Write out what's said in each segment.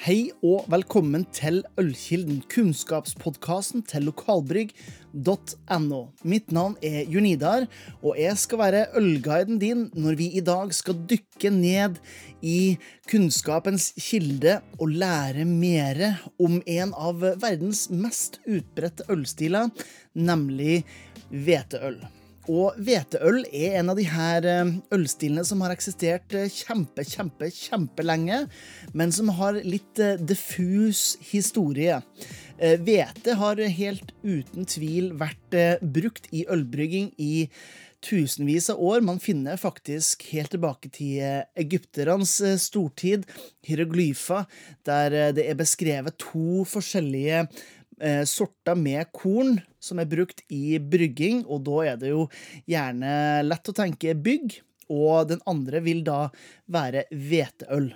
Hei og velkommen til Ølkilden, kunnskapspodkasten til lokalbrygg.no. Mitt navn er Junidar, og jeg skal være ølguiden din når vi i dag skal dykke ned i kunnskapens kilde og lære mer om en av verdens mest utbredte ølstiler, nemlig hveteøl. Og hveteøl er en av de her eh, ølstilene som har eksistert eh, kjempe, kjempe, kjempelenge, men som har litt eh, diffus historie. Hvete har helt uten tvil vært brukt i ølbrygging i tusenvis av år. Man finner faktisk helt tilbake til egypternes stortid hieroglyfer, der det er beskrevet to forskjellige eh, sorter med korn som er brukt i brygging, og da er det jo gjerne lett å tenke bygg, og den andre vil da være hveteøl.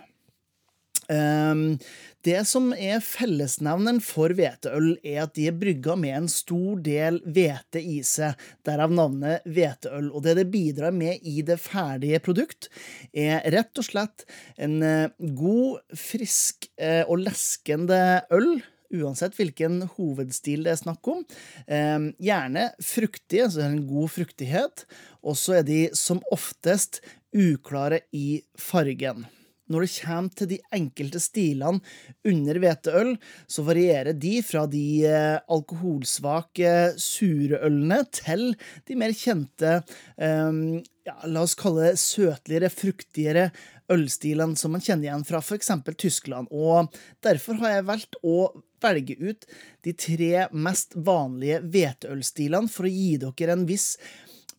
Um, det som er fellesnevneren for hveteøl, er at de er brygga med en stor del hvete i seg, derav navnet hveteøl. Og det det bidrar med i det ferdige produkt, er rett og slett en eh, god, frisk eh, og leskende øl uansett hvilken hovedstil det er snakk om. Eh, gjerne fruktige, så det er en god fruktighet. Og så er de som oftest uklare i fargen. Når det kommer til de enkelte stilene under hveteøl, så varierer de fra de eh, alkoholsvake sure ølene til de mer kjente, um, ja, la oss kalle det søtligere, fruktigere ølstilene som man kjenner igjen fra f.eks. Tyskland. Og derfor har jeg valgt å velge ut de tre mest vanlige hveteølstilene for å gi dere en viss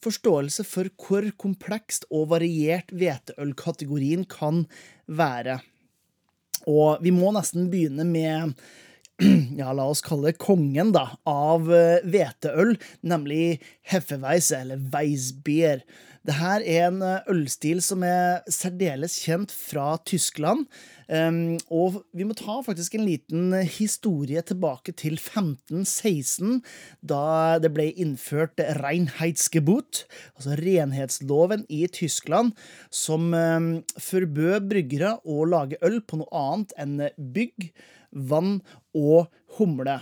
forståelse for hvor komplekst og variert hveteølkategorien kan være. Og vi må nesten begynne med ja, la oss kalle det kongen da, av hveteøl, nemlig Heffeweise, eller Weissbier. Dette er en eh, ølstil som er særdeles kjent fra Tyskland. Um, og vi må ta faktisk en liten historie tilbake til 1516, da det ble innført Reinheitsgebot, altså renhetsloven i Tyskland, som um, forbød bryggere å lage øl på noe annet enn bygg, vann og humle.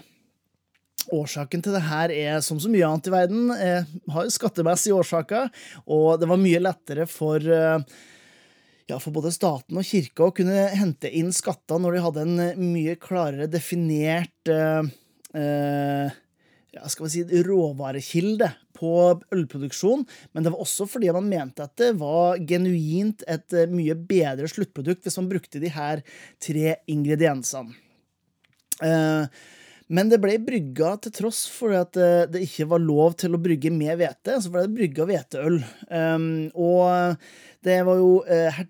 Årsaken til det her er, som så mye annet i verden, eh, har skattemessige årsaker, og det var mye lettere for eh, ja, for både staten og kirka å kunne hente inn skatter når de hadde en mye klarere definert eh, eh, ja, skal vi si, råvarekilde på ølproduksjon, men det var også fordi man mente at det var genuint et eh, mye bedre sluttprodukt hvis man brukte de her tre ingrediensene. Eh, men det ble brygga til tross for at eh, det ikke var lov til å brygge med hvete. Så ble det brygga hveteøl. Um, og det var jo uh,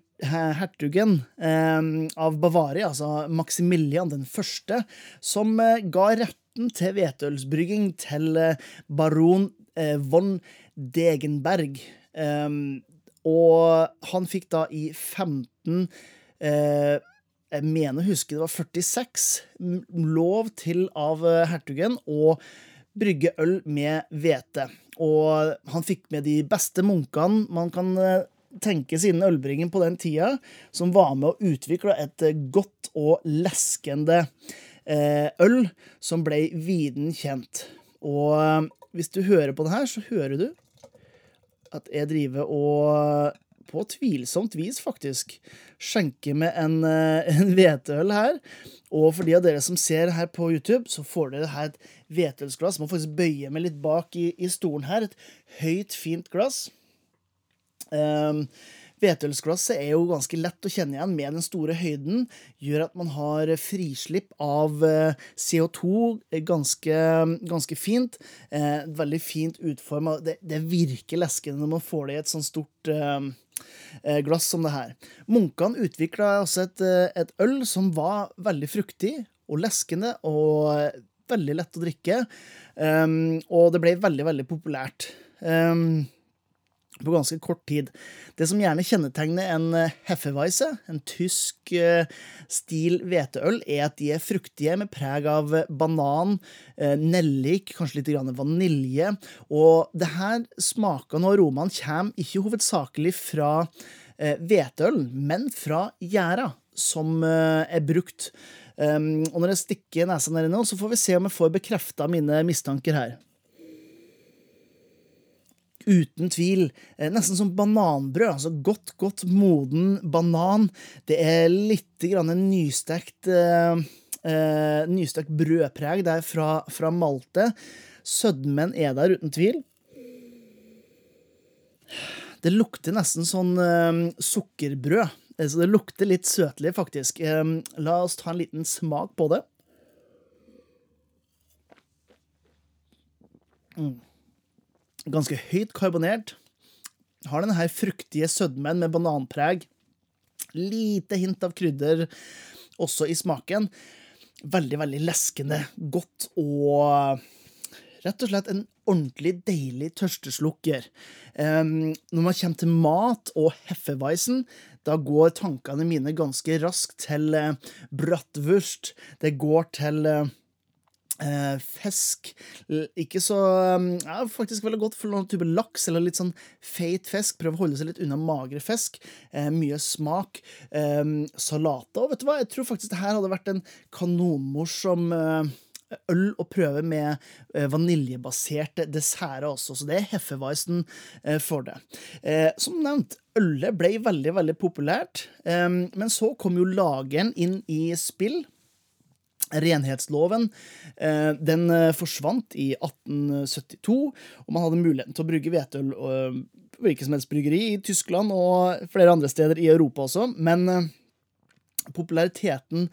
hertugen um, av Bavaria, altså Maximilian den første, som uh, ga retten til hveteølsbrygging til uh, baron von Degenberg. Um, og han fikk da i 15 jeg mener å huske det var 46, lov til av eh, hertugen å brygge øl med hvete. Og han fikk med de beste munkene man kan eh, tenke siden ølbrygging på den tida, som var med å utvikle et eh, godt og leskende øl som ble viden kjent. Og hvis du hører på det her, så hører du at jeg driver og på tvilsomt vis, faktisk, skjenke med en, eh, en hveteøl her. Og for de av dere som ser her på YouTube, så får dere her et hvetølsglass. Må faktisk bøye meg litt bak i, i stolen her. Et høyt, fint glass. Um, er jo ganske lett å kjenne igjen med den store høyden. Gjør at man har frislipp av eh, CO2 ganske, ganske fint. Eh, veldig fint utforma. Det, det virker leskende når man får det i et sånt stort eh, Eh, glass som det her. Munkene utvikla også et, eh, et, øl som var veldig fruktig og leskende og veldig lett å drikke. Um, og det ble veldig, veldig populært. Um, på ganske kort tid. Det som gjerne kjennetegner en heffeweise, en tysk uh, stil hveteøl, er at de er fruktige med preg av banan, uh, nellik, kanskje litt vanilje. Og det her smakene og aromaene kommer ikke hovedsakelig fra hveteøl, men fra gjæra. som er brukt. og når jeg stikker nesa nedi nå, så får vi se om jeg får bekrefta mine mistanker her uten tvil eh, nesten som bananbrød. Altså godt, godt moden banan. Det er litt grann en nystekt, eh, eh, nystekt brødpreg der fra, fra Malte. Sødmen er der uten tvil. Det lukter nesten sånn eh, sukkerbrød. Eh, så det lukter litt søtlig, faktisk. La oss ta en liten smak på det. Mm ganske høyt karbonert. Har denne her fruktige sødmen med bananpreg. Lite hint av krydder også i smaken. Veldig, veldig leskende. Godt og rett og slett en ordentlig deilig tørsteslukker. Um, når man kommer til mat og Heffeweisen, da går tankene mine ganske raskt til uh, bratwurst. Det går til uh, fisk Ikke så um, ja, Faktisk veldig godt for noen type laks eller litt sånn feit fisk. Prøv å holde seg litt unna magre fisk. Eh, mye smak. Eh, salater. Og vet du hva, jeg tror faktisk det her hadde vært en kanonmorsom eh, øl å prøve med eh, vaniljebaserte desserter også, så det er Heffeweisen eh, for det. Eh, som nevnt, ølet ble veldig, veldig populært, men så kom jo lageren inn i spill. Renhetsloven eh, den eh, forsvant i 1872, og man hadde muligheten til å brygge hvetøl eh, på hvilket som helst bryggeri i Tyskland og flere andre steder i Europa også, men populariteten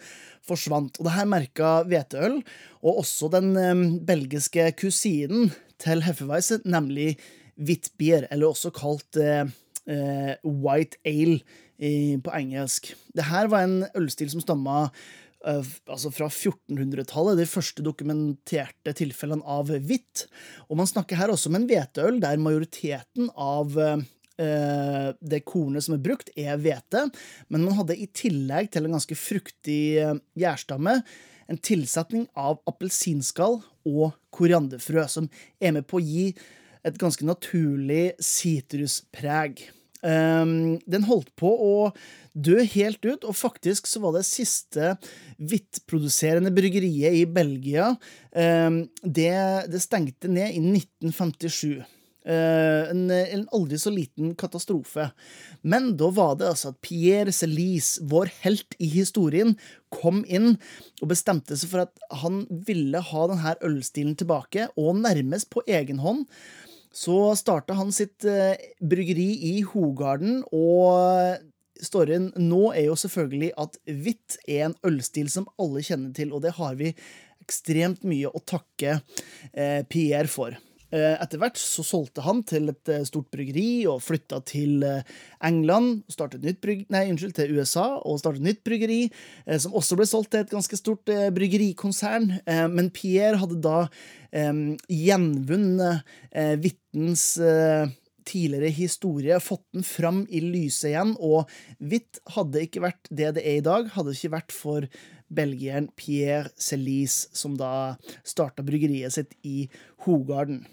forsvant. Og det her merka hveteøl, og også den belgiske kusinen til Heffeweiser, nemlig Witbier, eller også kalt White Ale på engelsk. Det her var en ølstil som stamma altså fra 1400-tallet, de første dokumenterte tilfellene av hvitt. Og man snakker her også om en hveteøl der majoriteten av uh, det kornet som er brukt, er hvete, men man hadde i tillegg til en ganske fruktig uh, gjærstamme en tilsetning av appelsinskall og korianderfrø, som er med på å gi et ganske naturlig sitruspreg. Um, den holdt på å dø helt ut, og faktisk så var det siste hvittproduserende bryggeriet i Belgia um, det, det, stengte ned i 1957. Uh, ehm, en, en, aldri så liten katastrofe. Men da var det altså at Pierre Celis, vår helt i historien, kom inn og bestemte seg for at han ville ha denne ølstilen tilbake, og nærmest på egen hånd så starta han sitt eh, bryggeri i Hogarden, og storyen nå er jo selvfølgelig at hvitt er en ølstil som alle kjenner til, og det har vi ekstremt mye å takke eh, Pierre for. Eh, etter hvert så solgte han til et eh, stort bryggeri og flytta til eh, England. startet nytt brygg, nei, unnskyld, til USA og startet nytt bryggeri, som også ble solgt til et ganske stort bryggerikonsern. Men Pierre hadde da gjenvunnet Vittens tidligere historie, fått den fram i lyset igjen, og hvitt hadde ikke vært det det er i dag, hadde ikke vært for belgieren Pierre Celis, som da starta bryggeriet sitt i Hogarden.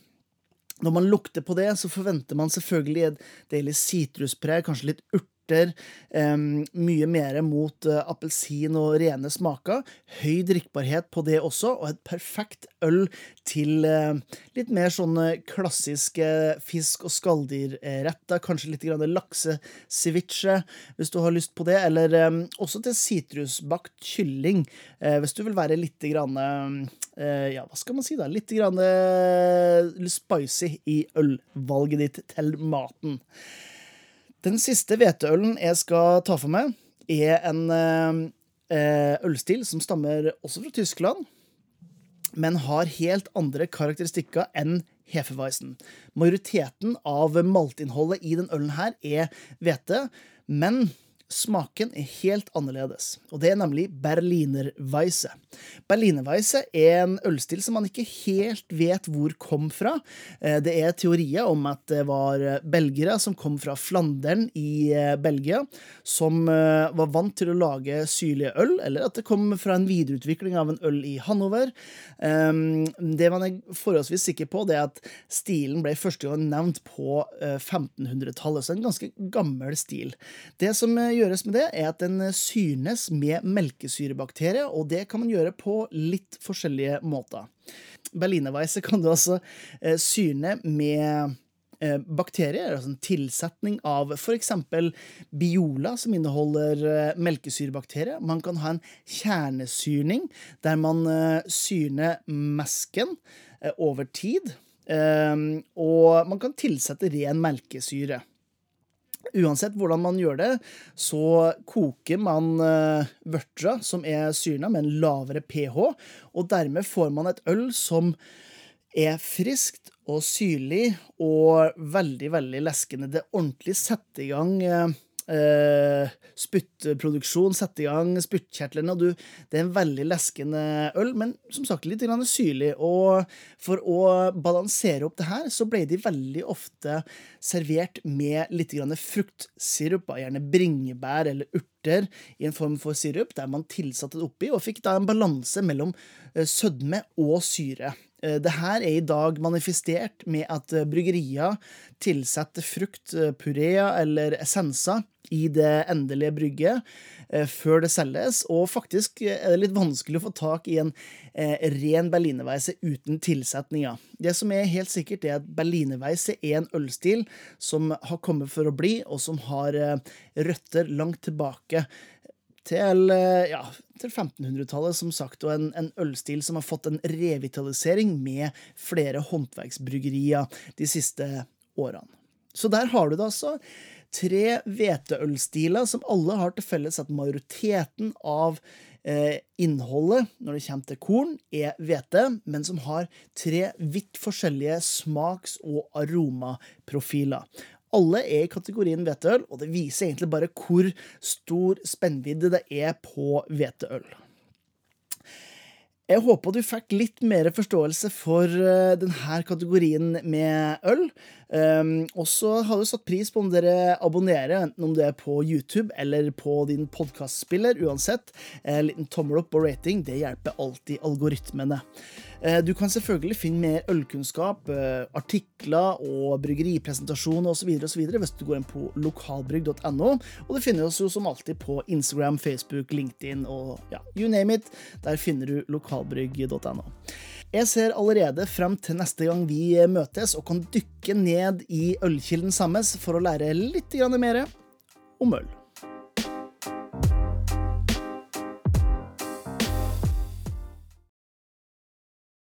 Når man lukter på det, så forventer man selvfølgelig et deilig sitruspreg, kanskje litt urter, um, mye mer mot uh, appelsin og rene smaker. Høy drikkbarhet på det også, og et perfekt øl til uh, litt mer sånn klassiske fisk- og skalldyrretter. Kanskje litt lakseseviche, hvis du har lyst på det. Eller um, også til sitrusbakt kylling, uh, hvis du vil være litt grann ja, hva skal man si, da? Litt grann spicy i ølvalget ditt til maten. Den siste hveteølen jeg skal ta for meg, er en eh, ølstil som stammer også fra Tyskland, men har helt andre karakteristikker enn Hefeweisen. Majoriteten av maltinnholdet i den ølen her er hvete, men Smaken er helt annerledes, og det er nemlig Berlinerweisse. Berlinerweisse er en ølstil som man ikke helt vet hvor kom fra. Eh, det er teorier om at det var belgere som kom fra Flandern i eh, Belgia, som eh, var vant til å lage syrlige øl, eller at det kom fra en videreutvikling av en øl i Hanover. Det man er forholdsvis sikker på, det er at stilen ble første gang nevnt på 1500-tallet, så en ganske gammel stil. Det som gjøres med det, er at den syrnes med melkesyrebakterier, og det kan man gjøre på litt forskjellige måter. Berlinerweisse kan du altså eh, syrne med eh, bakterier, altså en tilsetning av f.eks. Biola, som inneholder eh, melkesyrebakterier. Man kan ha en kjernesyrning, der man syrner mesken over tid. Og man kan tilsette ren melkesyre. Uansett hvordan man gjør det, så koker man uh, vørtra, som er syrna, med en lavere pH, og dermed får man et øl som er friskt og syrlig og veldig, veldig leskende. Det ordentlig setter i gang Uh, spyttproduksjon, sette i gang spyttkjertlene. og du, Det er en veldig leskende øl, men som sagt litt syrlig. Og for å balansere opp det her, så ble de veldig ofte servert med litt fruktsirup, gjerne bringebær eller urter i en form for sirup, der man tilsatte det oppi, og fikk da en balanse mellom uh, sødme og syre. Eh, det her er i dag manifestert med at bryggerier tilsetter frukt, purea eller essenser i det endelige brygget eh, før det selges. Og faktisk er det litt vanskelig å få tak i en eh, ren berlinerweisse uten tilsetninger. Det som er helt sikkert, er at berlinerweisse er en ølstil som har kommet for å bli, og som har eh, røtter langt tilbake til, eh, ja, til 1500-tallet, som sagt, og en, en, ølstil som har fått en revitalisering med flere håndverksbryggerier de siste årene. Så der har du det, altså tre hveteølstiler som alle har til felles at majoriteten av eh, innholdet når det kommer til korn, er hvete, men som har tre vidt forskjellige smaks- og aromaprofiler. Alle er i kategorien hveteøl, og det viser egentlig bare hvor stor spennvidde det er på hveteøl. Jeg håper du fikk litt mer forståelse for eh, denne kategorien med øl. Um, og så hadde jeg satt pris på om dere abonnerer, enten om det er på YouTube eller på din podkastspiller. Uansett, en liten tommel opp og rating det hjelper alltid algoritmene. Uh, du kan selvfølgelig finne mer ølkunnskap, artikler og bryggeripresentasjoner osv. hvis du går inn på lokalbrygg.no. Og du finner oss jo som alltid på Instagram, Facebook, LinkedIn og ja, you name it. Der finner du lokalbrygg.no. Jeg ser allerede frem til neste gang vi møtes og kan dykke ned i ølkilden sammen for å lære litt mer om øl.